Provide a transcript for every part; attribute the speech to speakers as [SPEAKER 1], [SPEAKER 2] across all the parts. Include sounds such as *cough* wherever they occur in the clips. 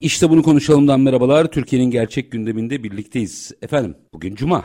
[SPEAKER 1] İşte bunu konuşalımdan merhabalar. Türkiye'nin gerçek gündeminde birlikteyiz. Efendim bugün Cuma.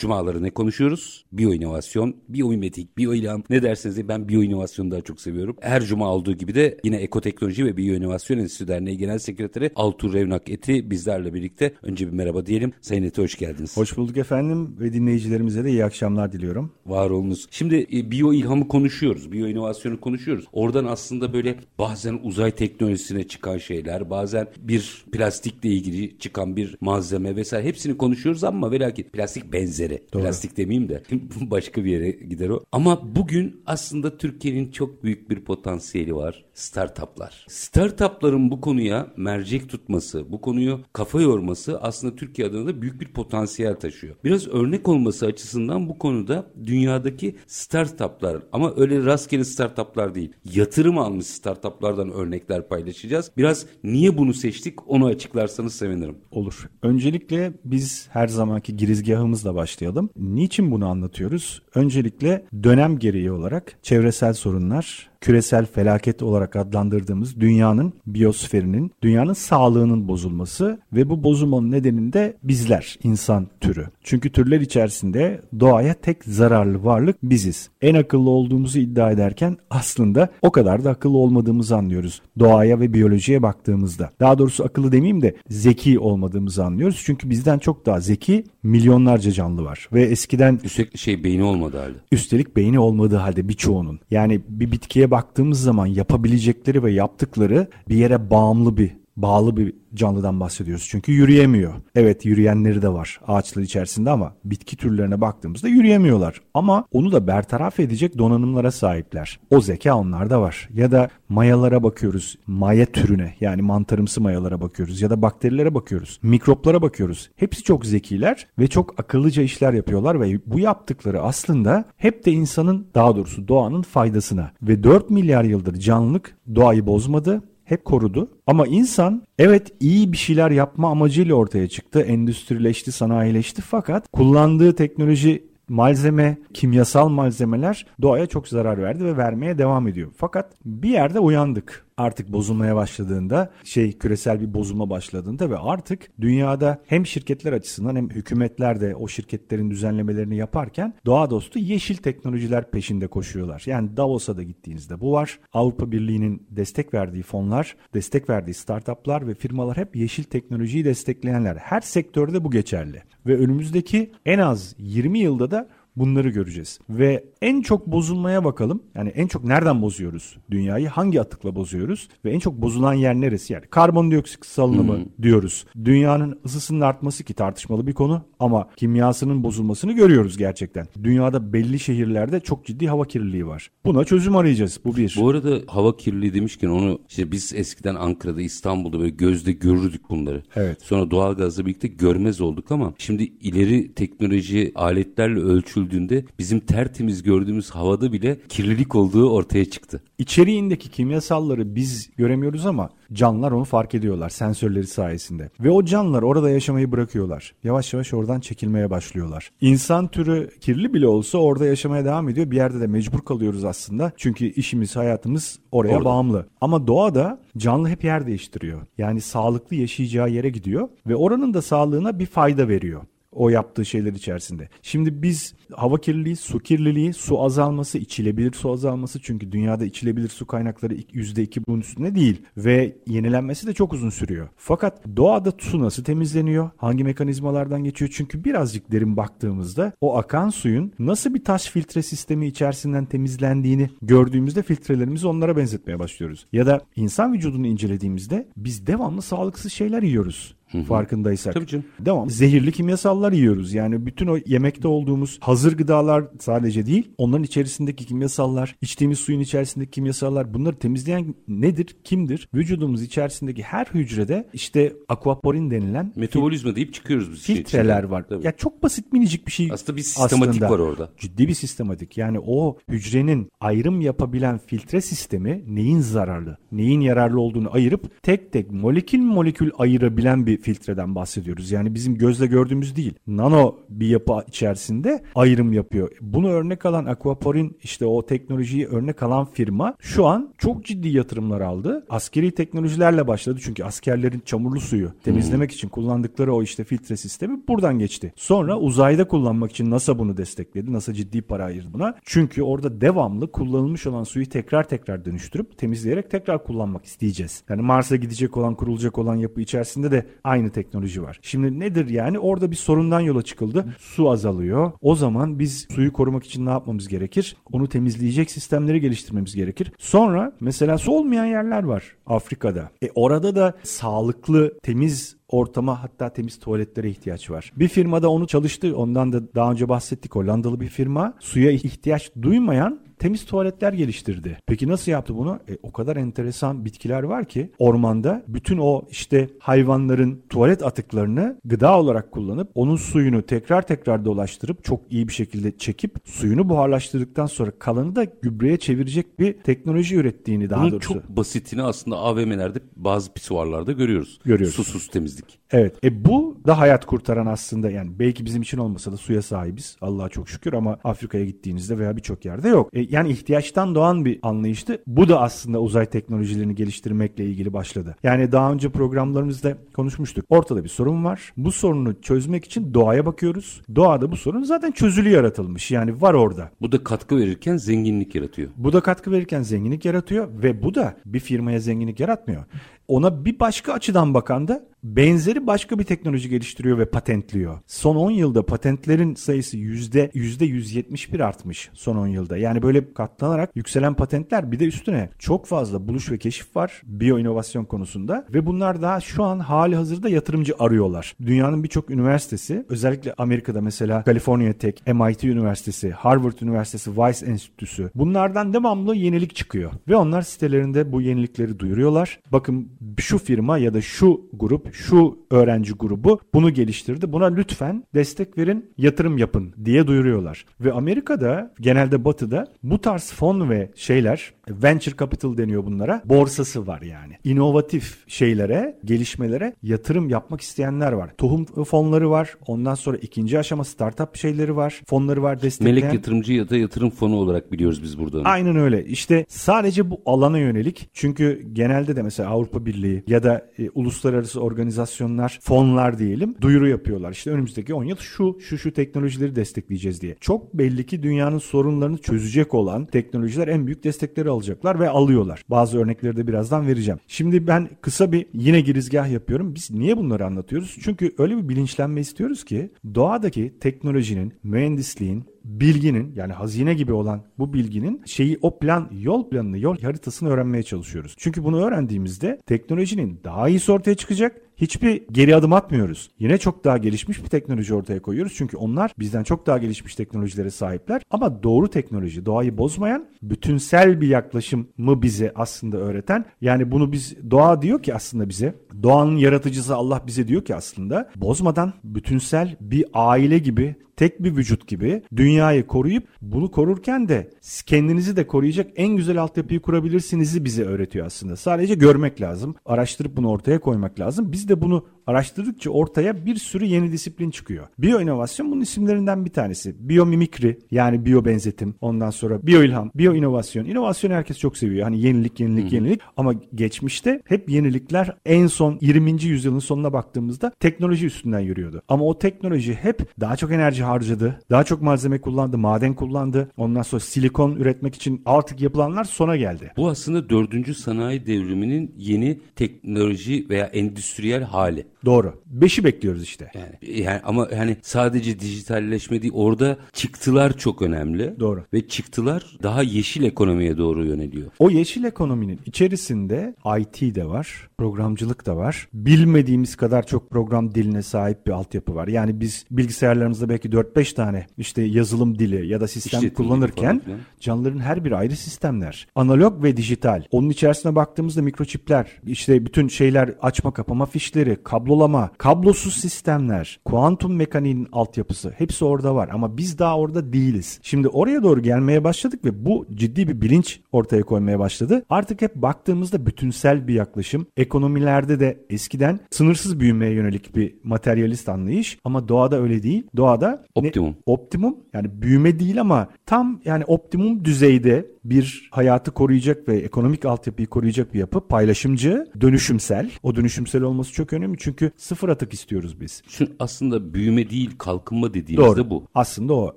[SPEAKER 1] Cumaları ne konuşuyoruz? Biyoinovasyon, biyomimetik, biyoilham ne derseniz ben biyoinovasyonu daha çok seviyorum. Her cuma olduğu gibi de yine Ekoteknoloji ve Biyoinovasyon Enstitüsü Derneği Genel Sekreteri Altur Revnak Eti bizlerle birlikte. Önce bir merhaba diyelim. Sayın Eti hoş geldiniz.
[SPEAKER 2] Hoş bulduk efendim ve dinleyicilerimize de iyi akşamlar diliyorum.
[SPEAKER 1] Var olunuz. Şimdi e, biyo ilhamı konuşuyoruz, biyo inovasyonu konuşuyoruz. Oradan aslında böyle bazen uzay teknolojisine çıkan şeyler, bazen bir plastikle ilgili çıkan bir malzeme vesaire hepsini konuşuyoruz ama ve lakin plastik benzeri.
[SPEAKER 2] Doğru.
[SPEAKER 1] Plastik demeyeyim de *laughs* başka bir yere gider o. Ama bugün aslında Türkiye'nin çok büyük bir potansiyeli var. Startuplar. Startupların bu konuya mercek tutması, bu konuyu kafa yorması aslında Türkiye adına da büyük bir potansiyel taşıyor. Biraz örnek olması açısından bu konuda dünyadaki startuplar ama öyle rastgele startuplar değil. Yatırım almış startuplardan örnekler paylaşacağız. Biraz niye bunu seçtik onu açıklarsanız sevinirim.
[SPEAKER 2] Olur. Öncelikle biz her zamanki girizgahımızla başlayalım. Niçin bunu anlatıyoruz? Öncelikle dönem gereği olarak çevresel sorunlar, küresel felaket olarak adlandırdığımız dünyanın biyosferinin, dünyanın sağlığının bozulması ve bu bozulmanın nedeninde bizler, insan türü. Çünkü türler içerisinde doğaya tek zararlı varlık biziz. En akıllı olduğumuzu iddia ederken aslında o kadar da akıllı olmadığımızı anlıyoruz. Doğaya ve biyolojiye baktığımızda. Daha doğrusu akıllı demeyeyim de zeki olmadığımızı anlıyoruz. Çünkü bizden çok daha zeki milyonlarca canlı var. Ve eskiden
[SPEAKER 1] Üstelik şey beyni olmadı halde.
[SPEAKER 2] üstelik beyni olmadığı halde birçoğunun. Yani bir bitkiye baktığımız zaman yapabilecekleri ve yaptıkları bir yere bağımlı bir bağlı bir canlıdan bahsediyoruz. Çünkü yürüyemiyor. Evet yürüyenleri de var ağaçlar içerisinde ama bitki türlerine baktığımızda yürüyemiyorlar. Ama onu da bertaraf edecek donanımlara sahipler. O zeka onlarda var. Ya da mayalara bakıyoruz. Maya türüne yani mantarımsı mayalara bakıyoruz. Ya da bakterilere bakıyoruz. Mikroplara bakıyoruz. Hepsi çok zekiler ve çok akıllıca işler yapıyorlar ve bu yaptıkları aslında hep de insanın daha doğrusu doğanın faydasına. Ve 4 milyar yıldır canlılık doğayı bozmadı hep korudu. Ama insan evet iyi bir şeyler yapma amacıyla ortaya çıktı. Endüstrileşti, sanayileşti fakat kullandığı teknoloji malzeme, kimyasal malzemeler doğaya çok zarar verdi ve vermeye devam ediyor. Fakat bir yerde uyandık. Artık bozulmaya başladığında, şey küresel bir bozulma başladığında ve artık dünyada hem şirketler açısından hem hükümetler de o şirketlerin düzenlemelerini yaparken doğa dostu yeşil teknolojiler peşinde koşuyorlar. Yani Davos'a da gittiğinizde bu var. Avrupa Birliği'nin destek verdiği fonlar, destek verdiği startuplar ve firmalar hep yeşil teknolojiyi destekleyenler. Her sektörde bu geçerli. Ve önümüzdeki en az 20 yılda da bunları göreceğiz. Ve en çok bozulmaya bakalım. Yani en çok nereden bozuyoruz dünyayı? Hangi atıkla bozuyoruz? Ve en çok bozulan yer neresi? Yani karbondioksit salınımı diyoruz. Dünyanın ısısının artması ki tartışmalı bir konu ama kimyasının bozulmasını görüyoruz gerçekten. Dünyada belli şehirlerde çok ciddi hava kirliliği var. Buna çözüm arayacağız. Bu bir.
[SPEAKER 1] Bu arada hava kirliliği demişken onu işte biz eskiden Ankara'da İstanbul'da böyle gözde görürdük bunları.
[SPEAKER 2] Evet.
[SPEAKER 1] Sonra doğalgazla birlikte görmez olduk ama şimdi ileri teknoloji aletlerle ölçüldüğünde bizim tertemiz gördüğümüz havada bile kirlilik olduğu ortaya çıktı.
[SPEAKER 2] İçeriğindeki kimyasalları biz göremiyoruz ama canlılar onu fark ediyorlar sensörleri sayesinde. Ve o canlılar orada yaşamayı bırakıyorlar. Yavaş yavaş oradan çekilmeye başlıyorlar. İnsan türü kirli bile olsa orada yaşamaya devam ediyor. Bir yerde de mecbur kalıyoruz aslında. Çünkü işimiz, hayatımız oraya
[SPEAKER 1] Orada.
[SPEAKER 2] bağımlı. Ama doğada canlı hep yer değiştiriyor. Yani sağlıklı yaşayacağı yere gidiyor ve oranın da sağlığına bir fayda veriyor. O yaptığı şeyler içerisinde. Şimdi biz hava kirliliği, su kirliliği, su azalması, içilebilir su azalması çünkü dünyada içilebilir su kaynakları %2 bunun üstünde değil ve yenilenmesi de çok uzun sürüyor. Fakat doğada su nasıl temizleniyor? Hangi mekanizmalardan geçiyor? Çünkü birazcık derin baktığımızda o akan suyun nasıl bir taş filtre sistemi içerisinden temizlendiğini gördüğümüzde filtrelerimizi onlara benzetmeye başlıyoruz. Ya da insan vücudunu incelediğimizde biz devamlı sağlıksız şeyler yiyoruz. Farkındaysak.
[SPEAKER 1] Tabii canım.
[SPEAKER 2] Devam. Zehirli kimyasallar yiyoruz. Yani bütün o yemekte olduğumuz hazır gıdalar sadece değil, onların içerisindeki kimyasallar, içtiğimiz suyun içerisindeki kimyasallar bunları temizleyen nedir? Kimdir? Vücudumuz içerisindeki her hücrede işte aquaporin denilen
[SPEAKER 1] Metabolizma deyip çıkıyoruz biz. şey
[SPEAKER 2] filtreler
[SPEAKER 1] içinden.
[SPEAKER 2] var.
[SPEAKER 1] Tabii.
[SPEAKER 2] Ya çok basit minicik bir şey.
[SPEAKER 1] Aslında bir sistematik var orada.
[SPEAKER 2] Ciddi bir sistematik. Yani o hücrenin ayrım yapabilen filtre sistemi neyin zararlı, neyin yararlı olduğunu ayırıp tek tek molekül molekül ayırabilen bir filtreden bahsediyoruz. Yani bizim gözle gördüğümüz değil. Nano bir yapı içerisinde ayrım yapıyor. Bunu örnek alan Aquaporin işte o teknolojiyi örnek alan firma şu an çok ciddi yatırımlar aldı. Askeri teknolojilerle başladı çünkü askerlerin çamurlu suyu temizlemek için kullandıkları o işte filtre sistemi buradan geçti. Sonra uzayda kullanmak için NASA bunu destekledi. NASA ciddi para ayırdı buna. Çünkü orada devamlı kullanılmış olan suyu tekrar tekrar dönüştürüp temizleyerek tekrar kullanmak isteyeceğiz. Yani Mars'a gidecek olan kurulacak olan yapı içerisinde de aynı teknoloji var. Şimdi nedir yani? Orada bir sorundan yola çıkıldı. Su azalıyor. O zaman biz suyu korumak için ne yapmamız gerekir? Onu temizleyecek sistemleri geliştirmemiz gerekir. Sonra mesela su olmayan yerler var Afrika'da. E orada da sağlıklı, temiz ortama hatta temiz tuvaletlere ihtiyaç var. Bir firmada onu çalıştı. Ondan da daha önce bahsettik. Hollandalı bir firma suya ihtiyaç duymayan temiz tuvaletler geliştirdi. Peki nasıl yaptı bunu? E, o kadar enteresan bitkiler var ki ormanda bütün o işte hayvanların tuvalet atıklarını gıda olarak kullanıp onun suyunu tekrar tekrar dolaştırıp çok iyi bir şekilde çekip suyunu buharlaştırdıktan sonra kalanı da gübreye çevirecek bir teknoloji ürettiğini daha
[SPEAKER 1] Bunun
[SPEAKER 2] doğrusu.
[SPEAKER 1] çok basitini aslında AVM'lerde bazı pisuarlarda görüyoruz.
[SPEAKER 2] Görüyoruz.
[SPEAKER 1] Susuz temizlik.
[SPEAKER 2] Evet. E bu da hayat kurtaran aslında yani belki bizim için olmasa da suya sahibiz. Allah'a çok şükür ama Afrika'ya gittiğinizde veya birçok yerde yok. E, yani ihtiyaçtan doğan bir anlayıştı. Bu da aslında uzay teknolojilerini geliştirmekle ilgili başladı. Yani daha önce programlarımızda konuşmuştuk. Ortada bir sorun var. Bu sorunu çözmek için doğaya bakıyoruz. Doğada bu sorun zaten çözülü yaratılmış. Yani var orada.
[SPEAKER 1] Bu da katkı verirken zenginlik yaratıyor.
[SPEAKER 2] Bu da katkı verirken zenginlik yaratıyor ve bu da bir firmaya zenginlik yaratmıyor. Ona bir başka açıdan bakan da benzeri başka bir teknoloji geliştiriyor ve patentliyor. Son 10 yılda patentlerin sayısı yüzde yüzde 171 artmış son 10 yılda. Yani böyle katlanarak yükselen patentler bir de üstüne çok fazla buluş ve keşif var biyo inovasyon konusunda ve bunlar daha şu an hali hazırda yatırımcı arıyorlar. Dünyanın birçok üniversitesi özellikle Amerika'da mesela California Tech, MIT Üniversitesi, Harvard Üniversitesi, Weiss Enstitüsü bunlardan devamlı yenilik çıkıyor ve onlar sitelerinde bu yenilikleri duyuruyorlar. Bakın şu firma ya da şu grup, şu öğrenci grubu bunu geliştirdi. Buna lütfen destek verin, yatırım yapın diye duyuruyorlar. Ve Amerika'da genelde batıda bu tarz fon ve şeyler venture capital deniyor bunlara. Borsası var yani. İnovatif şeylere, gelişmelere yatırım yapmak isteyenler var. Tohum fonları var. Ondan sonra ikinci aşama startup şeyleri var. Fonları var destekleyen.
[SPEAKER 1] Melek yatırımcı ya da yatırım fonu olarak biliyoruz biz burada.
[SPEAKER 2] Aynen öyle. İşte sadece bu alana yönelik. Çünkü genelde de mesela Avrupa Birliği ya da e, uluslararası organizasyonlar, fonlar diyelim duyuru yapıyorlar. İşte önümüzdeki 10 yıl şu şu şu teknolojileri destekleyeceğiz diye. Çok belli ki dünyanın sorunlarını çözecek olan teknolojiler en büyük destekleri alacaklar ve alıyorlar. Bazı örnekleri de birazdan vereceğim. Şimdi ben kısa bir yine girizgah yapıyorum. Biz niye bunları anlatıyoruz? Çünkü öyle bir bilinçlenme istiyoruz ki doğadaki teknolojinin, mühendisliğin, bilginin yani hazine gibi olan bu bilginin şeyi o plan yol planını yol haritasını öğrenmeye çalışıyoruz. Çünkü bunu öğrendiğimizde teknolojinin daha iyisi ortaya çıkacak. Hiçbir geri adım atmıyoruz. Yine çok daha gelişmiş bir teknoloji ortaya koyuyoruz. Çünkü onlar bizden çok daha gelişmiş teknolojilere sahipler. Ama doğru teknoloji, doğayı bozmayan, bütünsel bir yaklaşımı bize aslında öğreten. Yani bunu biz doğa diyor ki aslında bize, doğanın yaratıcısı Allah bize diyor ki aslında bozmadan bütünsel bir aile gibi tek bir vücut gibi dünyayı koruyup bunu korurken de kendinizi de koruyacak en güzel altyapıyı kurabilirsinizi bize öğretiyor aslında. Sadece görmek lazım. Araştırıp bunu ortaya koymak lazım. Biz de bunu araştırdıkça ortaya bir sürü yeni disiplin çıkıyor. Biyo inovasyon bunun isimlerinden bir tanesi. Biyomimikri yani biyo benzetim. Ondan sonra biyo ilham, biyo inovasyon. İnovasyon herkes çok seviyor. Hani yenilik, yenilik, yenilik. Ama geçmişte hep yenilikler en son 20. yüzyılın sonuna baktığımızda teknoloji üstünden yürüyordu. Ama o teknoloji hep daha çok enerji harcadı. Daha çok malzeme kullandı, maden kullandı. Ondan sonra silikon üretmek için artık yapılanlar sona geldi.
[SPEAKER 1] Bu aslında dördüncü sanayi devriminin yeni teknoloji veya endüstriyel hali.
[SPEAKER 2] Doğru. Beşi bekliyoruz işte.
[SPEAKER 1] Yani, yani ama hani sadece dijitalleşme değil orada çıktılar çok önemli.
[SPEAKER 2] Doğru.
[SPEAKER 1] Ve çıktılar daha yeşil ekonomiye doğru yöneliyor.
[SPEAKER 2] O yeşil ekonominin içerisinde IT de var, programcılık da var. Bilmediğimiz kadar çok program diline sahip bir altyapı var. Yani biz bilgisayarlarımızda belki 4-5 tane işte yazılım dili ya da sistem
[SPEAKER 1] İşletim
[SPEAKER 2] kullanırken canlıların her biri ayrı sistemler. Analog ve dijital. Onun içerisine baktığımızda mikroçipler, işte bütün şeyler açma kapama fişleri, kablolama, kablosuz sistemler, kuantum mekaniğinin altyapısı hepsi orada var ama biz daha orada değiliz. Şimdi oraya doğru gelmeye başladık ve bu ciddi bir bilinç ortaya koymaya başladı. Artık hep baktığımızda bütünsel bir yaklaşım. Ekonomilerde de eskiden sınırsız büyümeye yönelik bir materyalist anlayış ama doğada öyle değil. Doğada ne-
[SPEAKER 1] Optimum.
[SPEAKER 2] optimum yani büyüme değil ama tam yani optimum düzeyde bir hayatı koruyacak ve ekonomik altyapıyı koruyacak bir yapı paylaşımcı, dönüşümsel. O dönüşümsel olması çok önemli çünkü sıfır atık istiyoruz biz.
[SPEAKER 1] Şu aslında büyüme değil kalkınma dediğimizde
[SPEAKER 2] Doğru.
[SPEAKER 1] bu.
[SPEAKER 2] Aslında o.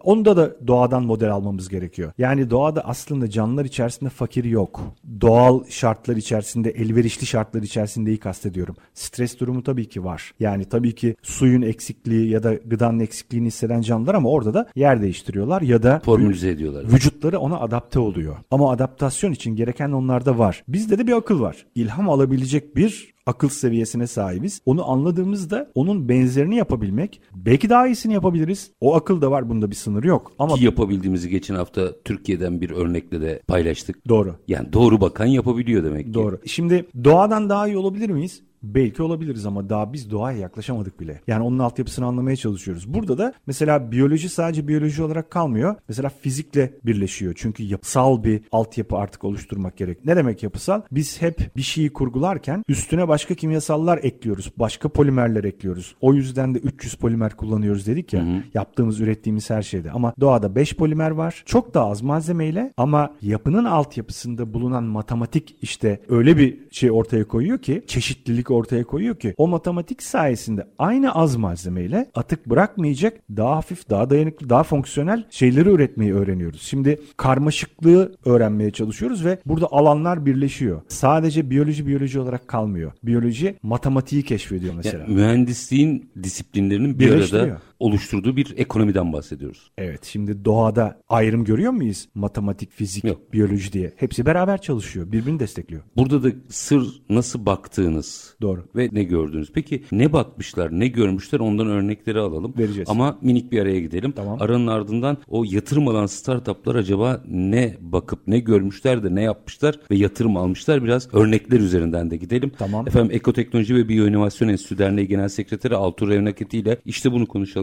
[SPEAKER 2] Onda da doğadan model almamız gerekiyor. Yani doğada aslında canlılar içerisinde fakir yok. Doğal şartlar içerisinde, elverişli şartlar içerisindeyi kastediyorum. Stres durumu tabii ki var. Yani tabii ki suyun eksikliği ya da gıdanın eksikliğini hisseden canlılar ama orada da yer değiştiriyorlar ya da
[SPEAKER 1] Formülize ediyorlar.
[SPEAKER 2] Vücutları ona adapte oluyor. Ama adaptasyon için gereken onlarda var. Bizde de bir akıl var. İlham alabilecek bir akıl seviyesine sahibiz. Onu anladığımızda onun benzerini yapabilmek, belki daha iyisini yapabiliriz. O akıl da var bunda bir sınır yok. Ama
[SPEAKER 1] Ki yapabildiğimizi geçen hafta Türkiye'den bir örnekle de paylaştık.
[SPEAKER 2] doğru.
[SPEAKER 1] Yani doğru bakan yapabiliyor demek ki.
[SPEAKER 2] Doğru. Şimdi doğadan daha iyi olabilir miyiz? Belki olabiliriz ama daha biz doğaya yaklaşamadık bile. Yani onun altyapısını anlamaya çalışıyoruz. Burada da mesela biyoloji sadece biyoloji olarak kalmıyor. Mesela fizikle birleşiyor. Çünkü yapısal bir altyapı artık oluşturmak gerek. Ne demek yapısal? Biz hep bir şeyi kurgularken üstüne başka kimyasallar ekliyoruz. Başka polimerler ekliyoruz. O yüzden de 300 polimer kullanıyoruz dedik ya. Yaptığımız, ürettiğimiz her şeyde. Ama doğada 5 polimer var. Çok daha az malzemeyle ama yapının altyapısında bulunan matematik işte öyle bir şey ortaya koyuyor ki çeşitlilik ortaya koyuyor ki o matematik sayesinde aynı az malzemeyle atık bırakmayacak daha hafif, daha dayanıklı, daha fonksiyonel şeyleri üretmeyi öğreniyoruz. Şimdi karmaşıklığı öğrenmeye çalışıyoruz ve burada alanlar birleşiyor. Sadece biyoloji biyoloji olarak kalmıyor. Biyoloji matematiği keşfediyor mesela.
[SPEAKER 1] Yani mühendisliğin disiplinlerinin bir arada oluşturduğu bir ekonomiden bahsediyoruz.
[SPEAKER 2] Evet şimdi doğada ayrım görüyor muyuz? Matematik, fizik,
[SPEAKER 1] Yok.
[SPEAKER 2] biyoloji diye. Hepsi beraber çalışıyor. Birbirini destekliyor.
[SPEAKER 1] Burada da sır nasıl baktığınız
[SPEAKER 2] Doğru.
[SPEAKER 1] ve ne gördünüz. Peki ne bakmışlar, ne görmüşler ondan örnekleri alalım.
[SPEAKER 2] Vereceğiz.
[SPEAKER 1] Ama minik bir araya gidelim.
[SPEAKER 2] Tamam.
[SPEAKER 1] Aranın ardından o yatırım alan startuplar acaba ne bakıp ne görmüşler de ne yapmışlar ve yatırım almışlar. Biraz örnekler üzerinden de gidelim.
[SPEAKER 2] Tamam.
[SPEAKER 1] Efendim Ekoteknoloji ve Biyoinovasyon Enstitüsü Derneği Genel Sekreteri Altuğ Revnaketi ile işte bunu konuşalım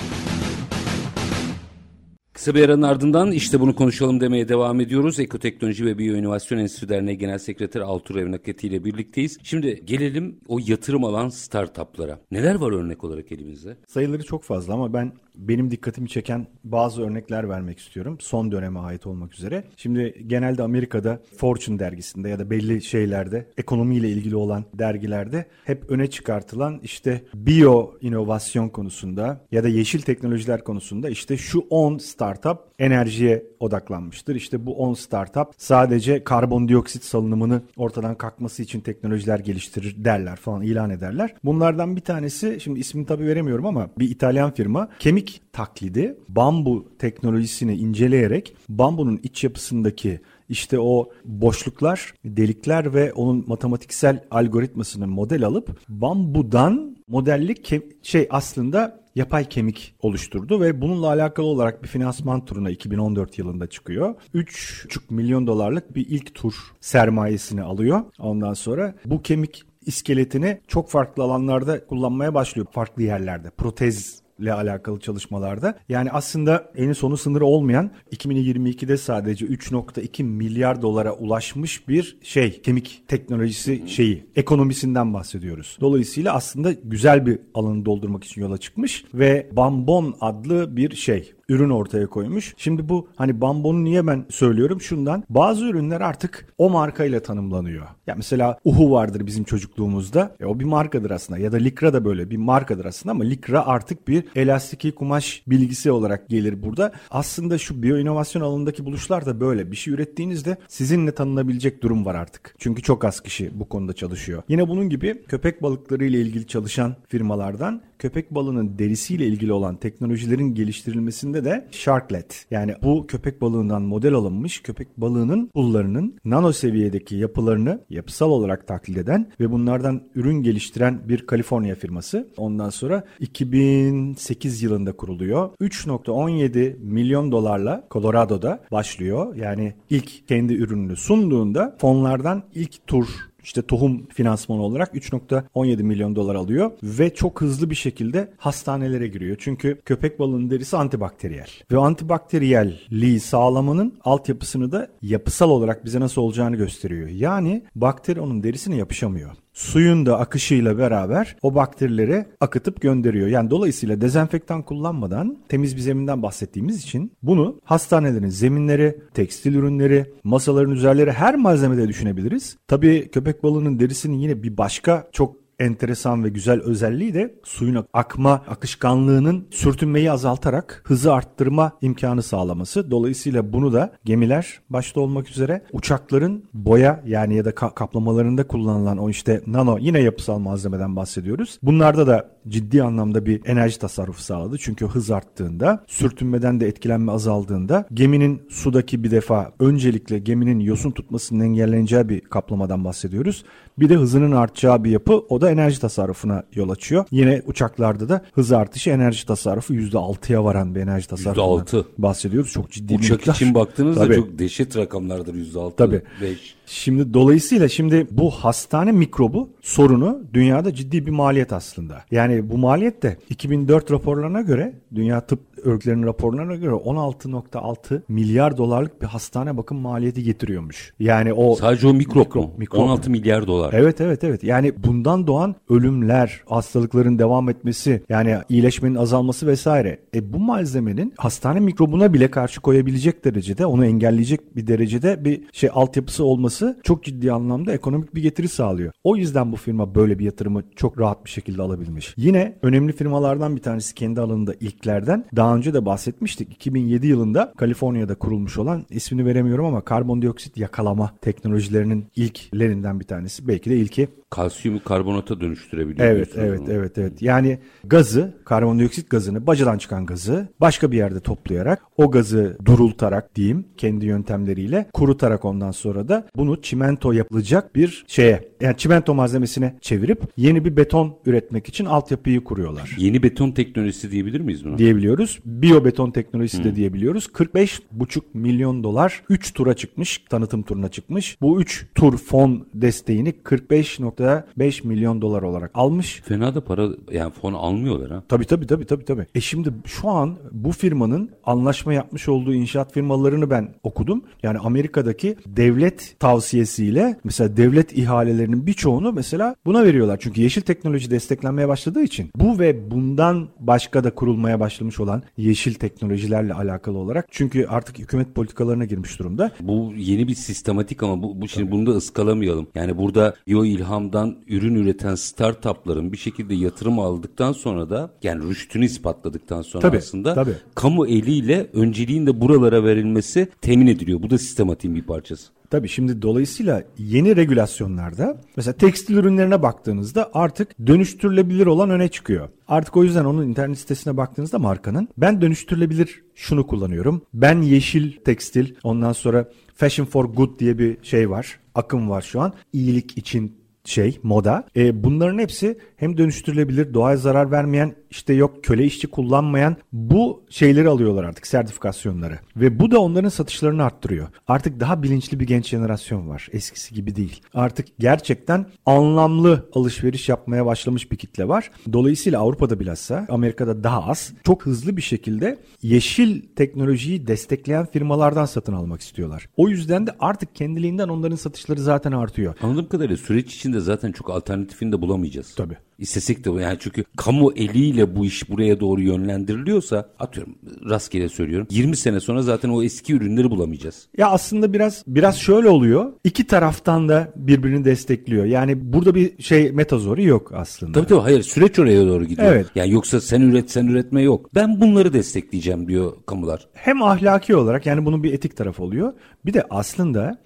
[SPEAKER 1] Kısa bir aranın ardından işte bunu konuşalım demeye devam ediyoruz. Ekoteknoloji ve Biyoinovasyon Enstitüsü Derneği Genel Sekreteri Altur Evnaketi ile birlikteyiz. Şimdi gelelim o yatırım alan startuplara. Neler var örnek olarak elimizde?
[SPEAKER 2] Sayıları çok fazla ama ben benim dikkatimi çeken bazı örnekler vermek istiyorum. Son döneme ait olmak üzere. Şimdi genelde Amerika'da Fortune dergisinde ya da belli şeylerde ekonomiyle ilgili olan dergilerde hep öne çıkartılan işte biyo inovasyon konusunda ya da yeşil teknolojiler konusunda işte şu 10 startup enerjiye odaklanmıştır. İşte bu 10 startup sadece karbondioksit salınımını ortadan kalkması için teknolojiler geliştirir derler falan ilan ederler. Bunlardan bir tanesi şimdi ismini tabii veremiyorum ama bir İtalyan firma kemik taklidi bambu teknolojisini inceleyerek bambunun iç yapısındaki işte o boşluklar, delikler ve onun matematiksel algoritmasını model alıp bambudan modelli ke- şey aslında yapay kemik oluşturdu ve bununla alakalı olarak bir finansman turuna 2014 yılında çıkıyor. 3,5 milyon dolarlık bir ilk tur sermayesini alıyor. Ondan sonra bu kemik iskeletini çok farklı alanlarda kullanmaya başlıyor. Farklı yerlerde. Protez ile alakalı çalışmalarda. Yani aslında en sonu sınırı olmayan 2022'de sadece 3.2 milyar dolara ulaşmış bir şey kemik teknolojisi şeyi ekonomisinden bahsediyoruz. Dolayısıyla aslında güzel bir alanı doldurmak için yola çıkmış ve Bambon adlı bir şey ürün ortaya koymuş. Şimdi bu hani bambonu niye ben söylüyorum? Şundan bazı ürünler artık o markayla tanımlanıyor. Ya mesela Uhu vardır bizim çocukluğumuzda. E o bir markadır aslında. Ya da Likra da böyle bir markadır aslında ama Likra artık bir elastiki kumaş bilgisi olarak gelir burada. Aslında şu biyo inovasyon alanındaki buluşlar da böyle. Bir şey ürettiğinizde sizinle tanınabilecek durum var artık. Çünkü çok az kişi bu konuda çalışıyor. Yine bunun gibi köpek balıkları ile ilgili çalışan firmalardan köpek balığının derisiyle ilgili olan teknolojilerin geliştirilmesinde de Sharklet yani bu köpek balığından model alınmış köpek balığının pullarının nano seviyedeki yapılarını yapısal olarak taklit eden ve bunlardan ürün geliştiren bir Kaliforniya firması. Ondan sonra 2008 yılında kuruluyor. 3.17 milyon dolarla Colorado'da başlıyor. Yani ilk kendi ürününü sunduğunda fonlardan ilk tur işte tohum finansmanı olarak 3.17 milyon dolar alıyor ve çok hızlı bir şekilde hastanelere giriyor. Çünkü köpek balığının derisi antibakteriyel ve antibakteriyelliği sağlamanın altyapısını da yapısal olarak bize nasıl olacağını gösteriyor. Yani bakteri onun derisine yapışamıyor suyun da akışıyla beraber o bakterileri akıtıp gönderiyor. Yani dolayısıyla dezenfektan kullanmadan temiz bir zeminden bahsettiğimiz için bunu hastanelerin zeminleri, tekstil ürünleri, masaların üzerleri her malzemede düşünebiliriz. Tabii köpek balığının derisinin yine bir başka çok enteresan ve güzel özelliği de suyun akma akışkanlığının sürtünmeyi azaltarak hızı arttırma imkanı sağlaması. Dolayısıyla bunu da gemiler başta olmak üzere uçakların boya yani ya da ka- kaplamalarında kullanılan o işte nano yine yapısal malzemeden bahsediyoruz. Bunlarda da ciddi anlamda bir enerji tasarrufu sağladı. Çünkü hız arttığında, sürtünmeden de etkilenme azaldığında geminin sudaki bir defa öncelikle geminin yosun tutmasının engelleneceği bir kaplamadan bahsediyoruz. Bir de hızının artacağı bir yapı o da enerji tasarrufuna yol açıyor. Yine uçaklarda da hız artışı enerji tasarrufu %6'ya varan bir enerji tasarrufundan
[SPEAKER 1] %6.
[SPEAKER 2] bahsediyoruz. Çok ciddi
[SPEAKER 1] Uçak
[SPEAKER 2] bir miktar.
[SPEAKER 1] için baktığınızda
[SPEAKER 2] Tabii.
[SPEAKER 1] çok dehşet rakamlardır %6,
[SPEAKER 2] Tabii.
[SPEAKER 1] 5.
[SPEAKER 2] Şimdi dolayısıyla şimdi bu hastane mikrobu sorunu dünyada ciddi bir maliyet aslında. Yani bu maliyet de 2004 raporlarına göre dünya tıp örgütlerinin raporlarına göre 16.6 milyar dolarlık bir hastane bakım maliyeti getiriyormuş. Yani o
[SPEAKER 1] Sadece o mikrop,
[SPEAKER 2] Mikrop,
[SPEAKER 1] mu?
[SPEAKER 2] mikrop.
[SPEAKER 1] 16 milyar dolar.
[SPEAKER 2] Evet evet evet. Yani bundan doğan ölümler, hastalıkların devam etmesi, yani iyileşmenin azalması vesaire. E bu malzemenin hastane mikrobuna bile karşı koyabilecek derecede, onu engelleyecek bir derecede bir şey altyapısı olması çok ciddi anlamda ekonomik bir getiri sağlıyor. O yüzden bu firma böyle bir yatırımı çok rahat bir şekilde alabilmiş. Yine önemli firmalardan bir tanesi kendi alanında ilklerden. Daha önce de bahsetmiştik. 2007 yılında Kaliforniya'da kurulmuş olan ismini veremiyorum ama karbondioksit yakalama teknolojilerinin ilklerinden bir tanesi. Belki de ilki
[SPEAKER 1] Kalsiyumu karbonata dönüştürebiliyor.
[SPEAKER 2] Evet, evet,
[SPEAKER 1] mu?
[SPEAKER 2] evet, evet. Yani gazı, karbondioksit gazını, bacadan çıkan gazı başka bir yerde toplayarak, o gazı durultarak diyeyim kendi yöntemleriyle, kurutarak ondan sonra da bunu çimento yapılacak bir şeye, yani çimento malzemesine çevirip yeni bir beton üretmek için altyapıyı kuruyorlar
[SPEAKER 1] Yeni beton teknolojisi diyebilir miyiz buna?
[SPEAKER 2] diyebiliyoruz. Biyobeton teknolojisi de diyebiliyoruz. 45,5 milyon dolar 3 tura çıkmış, tanıtım turuna çıkmış. Bu 3 tur fon desteğini 45.5 milyon dolar olarak almış.
[SPEAKER 1] Fena da para yani fon almıyorlar ha.
[SPEAKER 2] Tabii tabii tabii tabii tabii. E şimdi şu an bu firmanın anlaşma yapmış olduğu inşaat firmalarını ben okudum. Yani Amerika'daki devlet tavsiyesiyle mesela devlet ihalelerinin birçoğunu mesela buna veriyorlar. Çünkü yeşil teknoloji desteklenmeye başladığı için bu ve bundan başka da kurulmaya başlamış olan yeşil teknolojilerle alakalı olarak çünkü artık hükümet politikalarına girmiş durumda.
[SPEAKER 1] Bu yeni bir sistematik ama bu, bu şimdi bunu da ıskalamayalım. Yani burada Yo ilhamdan ürün üreten startupların bir şekilde yatırım aldıktan sonra da yani rüştünü ispatladıktan sonra
[SPEAKER 2] Tabii,
[SPEAKER 1] aslında
[SPEAKER 2] tabii.
[SPEAKER 1] kamu eliyle önceliğin de buralara verilmesi temin ediliyor. Bu da sistematiğin bir parçası.
[SPEAKER 2] Tabii şimdi dolayısıyla yeni regülasyonlarda mesela tekstil ürünlerine baktığınızda artık dönüştürülebilir olan öne çıkıyor. Artık o yüzden onun internet sitesine baktığınızda markanın ben dönüştürülebilir şunu kullanıyorum. Ben yeşil tekstil ondan sonra fashion for good diye bir şey var. Akım var şu an. İyilik için şey moda. E, bunların hepsi hem dönüştürülebilir, doğaya zarar vermeyen, işte yok köle işçi kullanmayan bu şeyleri alıyorlar artık sertifikasyonları. Ve bu da onların satışlarını arttırıyor. Artık daha bilinçli bir genç jenerasyon var. Eskisi gibi değil. Artık gerçekten anlamlı alışveriş yapmaya başlamış bir kitle var. Dolayısıyla Avrupa'da bilhassa Amerika'da daha az çok hızlı bir şekilde yeşil teknolojiyi destekleyen firmalardan satın almak istiyorlar. O yüzden de artık kendiliğinden onların satışları zaten artıyor.
[SPEAKER 1] Anladığım kadarıyla süreç içinde zaten çok alternatifini de bulamayacağız.
[SPEAKER 2] Tabii.
[SPEAKER 1] İstesek de yani çünkü kamu eliyle bu iş buraya doğru yönlendiriliyorsa atıyorum rastgele söylüyorum 20 sene sonra zaten o eski ürünleri bulamayacağız.
[SPEAKER 2] Ya aslında biraz biraz şöyle oluyor. İki taraftan da birbirini destekliyor. Yani burada bir şey metazoru yok aslında.
[SPEAKER 1] Tabii tabii hayır süreç oraya doğru gidiyor.
[SPEAKER 2] Evet.
[SPEAKER 1] Yani yoksa sen üret sen üretme yok. Ben bunları destekleyeceğim diyor kamular.
[SPEAKER 2] Hem ahlaki olarak yani bunun bir etik tarafı oluyor. Bir de aslında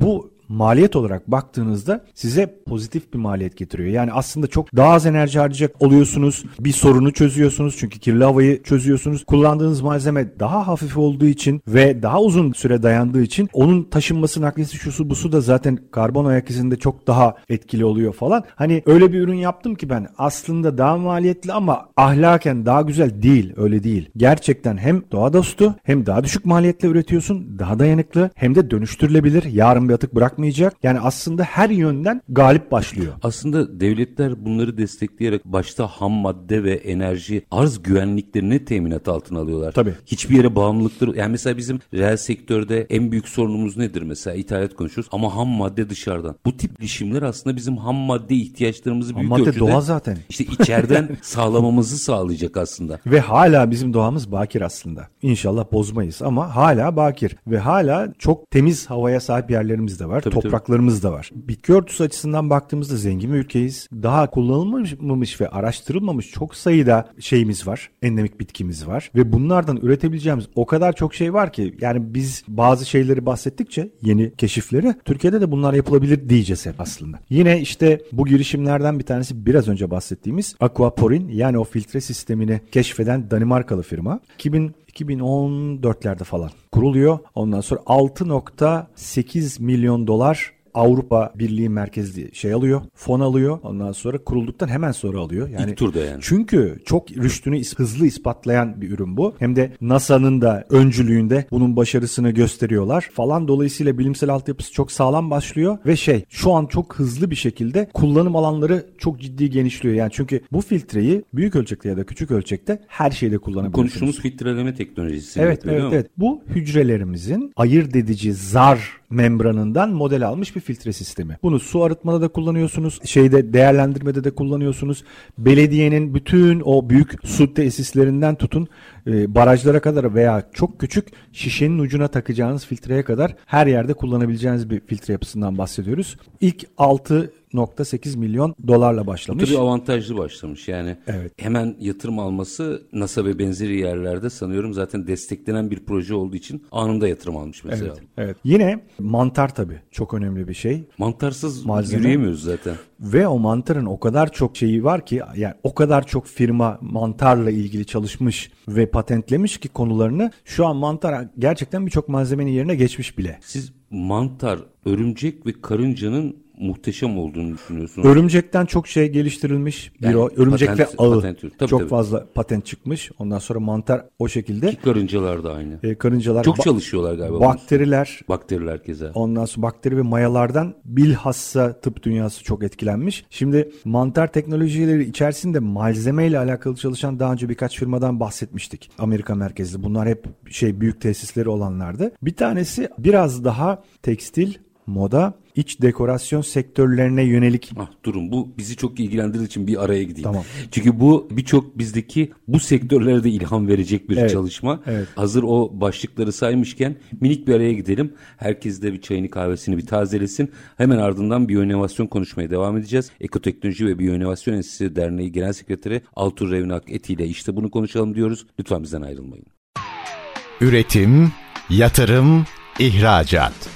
[SPEAKER 2] bu maliyet olarak baktığınızda size pozitif bir maliyet getiriyor. Yani aslında çok daha az enerji harcayacak oluyorsunuz. Bir sorunu çözüyorsunuz çünkü kirli havayı çözüyorsunuz. Kullandığınız malzeme daha hafif olduğu için ve daha uzun süre dayandığı için onun taşınması, nakliyesi, şusu busu da zaten karbon ayak izinde çok daha etkili oluyor falan. Hani öyle bir ürün yaptım ki ben aslında daha maliyetli ama ahlaken daha güzel değil. Öyle değil. Gerçekten hem doğa dostu hem daha düşük maliyetle üretiyorsun. Daha dayanıklı hem de dönüştürülebilir. Yarın bir atık bırak bırakmayacak. Yani aslında her yönden galip başlıyor.
[SPEAKER 1] Aslında devletler bunları destekleyerek başta ham madde ve enerji arz güvenliklerini teminat altına alıyorlar.
[SPEAKER 2] Tabii.
[SPEAKER 1] Hiçbir yere bağımlılıkları yani mesela bizim reel sektörde en büyük sorunumuz nedir mesela ithalat konuşuyoruz ama ham madde dışarıdan. Bu tip girişimler aslında bizim ham madde ihtiyaçlarımızı
[SPEAKER 2] ham
[SPEAKER 1] büyük
[SPEAKER 2] madde
[SPEAKER 1] ölçüde
[SPEAKER 2] doğa zaten.
[SPEAKER 1] işte içeriden *laughs* sağlamamızı sağlayacak aslında.
[SPEAKER 2] Ve hala bizim doğamız bakir aslında. İnşallah bozmayız ama hala bakir ve hala çok temiz havaya sahip yerlerimiz de var.
[SPEAKER 1] Tabii,
[SPEAKER 2] topraklarımız da var. Bitki örtüsü açısından baktığımızda zengin bir ülkeyiz. Daha kullanılmamış ve araştırılmamış çok sayıda şeyimiz var. Endemik bitkimiz var. Ve bunlardan üretebileceğimiz o kadar çok şey var ki yani biz bazı şeyleri bahsettikçe yeni keşifleri Türkiye'de de bunlar yapılabilir diyeceğiz hep aslında. Yine işte bu girişimlerden bir tanesi biraz önce bahsettiğimiz Aquaporin yani o filtre sistemini keşfeden Danimarkalı firma. 2000 2014'lerde falan kuruluyor. Ondan sonra 6.8 milyon dolar Avrupa Birliği merkezli şey alıyor, fon alıyor. Ondan sonra kurulduktan hemen sonra alıyor.
[SPEAKER 1] Yani İlk turda yani.
[SPEAKER 2] Çünkü çok rüştünü hızlı ispatlayan bir ürün bu. Hem de NASA'nın da öncülüğünde bunun başarısını gösteriyorlar falan. Dolayısıyla bilimsel altyapısı çok sağlam başlıyor ve şey şu an çok hızlı bir şekilde kullanım alanları çok ciddi genişliyor. Yani çünkü bu filtreyi büyük ölçekte ya da küçük ölçekte her şeyde kullanabiliyorsunuz.
[SPEAKER 1] Konuştuğumuz filtreleme teknolojisi.
[SPEAKER 2] Evet, evet, evet. Bu hücrelerimizin ayırt edici zar membranından model almış bir filtre sistemi. Bunu su arıtmada da kullanıyorsunuz. Şeyde değerlendirmede de kullanıyorsunuz. Belediyenin bütün o büyük su tesislerinden tutun e, barajlara kadar veya çok küçük şişenin ucuna takacağınız filtreye kadar her yerde kullanabileceğiniz bir filtre yapısından bahsediyoruz. İlk 6 1.8 milyon dolarla başlamış.
[SPEAKER 1] Bu tabii avantajlı başlamış yani.
[SPEAKER 2] Evet.
[SPEAKER 1] Hemen yatırım alması NASA ve benzeri yerlerde sanıyorum zaten desteklenen bir proje olduğu için anında yatırım almış mesela.
[SPEAKER 2] Evet. evet. Yine mantar tabii çok önemli bir şey.
[SPEAKER 1] Mantarsız Malzeme. yürüyemiyoruz zaten.
[SPEAKER 2] Ve o mantarın o kadar çok şeyi var ki yani o kadar çok firma mantarla ilgili çalışmış ve patentlemiş ki konularını şu an mantar gerçekten birçok malzemenin yerine geçmiş bile.
[SPEAKER 1] Siz mantar, örümcek ve karıncanın muhteşem olduğunu düşünüyorsunuz.
[SPEAKER 2] Örümcekten çok şey geliştirilmiş. Bir yani, o örümcek patent, ve ağı patent, tabii, çok
[SPEAKER 1] tabii.
[SPEAKER 2] fazla patent çıkmış. Ondan sonra mantar o şekilde.
[SPEAKER 1] Ki karıncalar da aynı.
[SPEAKER 2] E, karıncalar
[SPEAKER 1] çok çalışıyorlar galiba.
[SPEAKER 2] Bakteriler.
[SPEAKER 1] Bakteriler keza.
[SPEAKER 2] Ondan sonra bakteri ve mayalardan bilhassa tıp dünyası çok etkilenmiş. Şimdi mantar teknolojileri içerisinde malzemeyle alakalı çalışan daha önce birkaç firmadan bahsetmiştik. Amerika merkezli. Bunlar hep şey büyük tesisleri olanlardı. Bir tanesi biraz daha tekstil, moda iç dekorasyon sektörlerine yönelik.
[SPEAKER 1] Ah, durun bu bizi çok ilgilendirdiği için bir araya gideyim.
[SPEAKER 2] Tamam.
[SPEAKER 1] Çünkü bu birçok bizdeki bu sektörlere de ilham verecek bir
[SPEAKER 2] evet.
[SPEAKER 1] çalışma.
[SPEAKER 2] Evet.
[SPEAKER 1] Hazır o başlıkları saymışken minik bir araya gidelim. Herkes de bir çayını kahvesini bir tazelesin. Hemen ardından biyoinovasyon konuşmaya devam edeceğiz. Ekoteknoloji ve Biyoinovasyon Enstitüsü Derneği Genel Sekreteri Altur Revnak Eti ile işte bunu konuşalım diyoruz. Lütfen bizden ayrılmayın.
[SPEAKER 3] Üretim, yatırım, ihracat.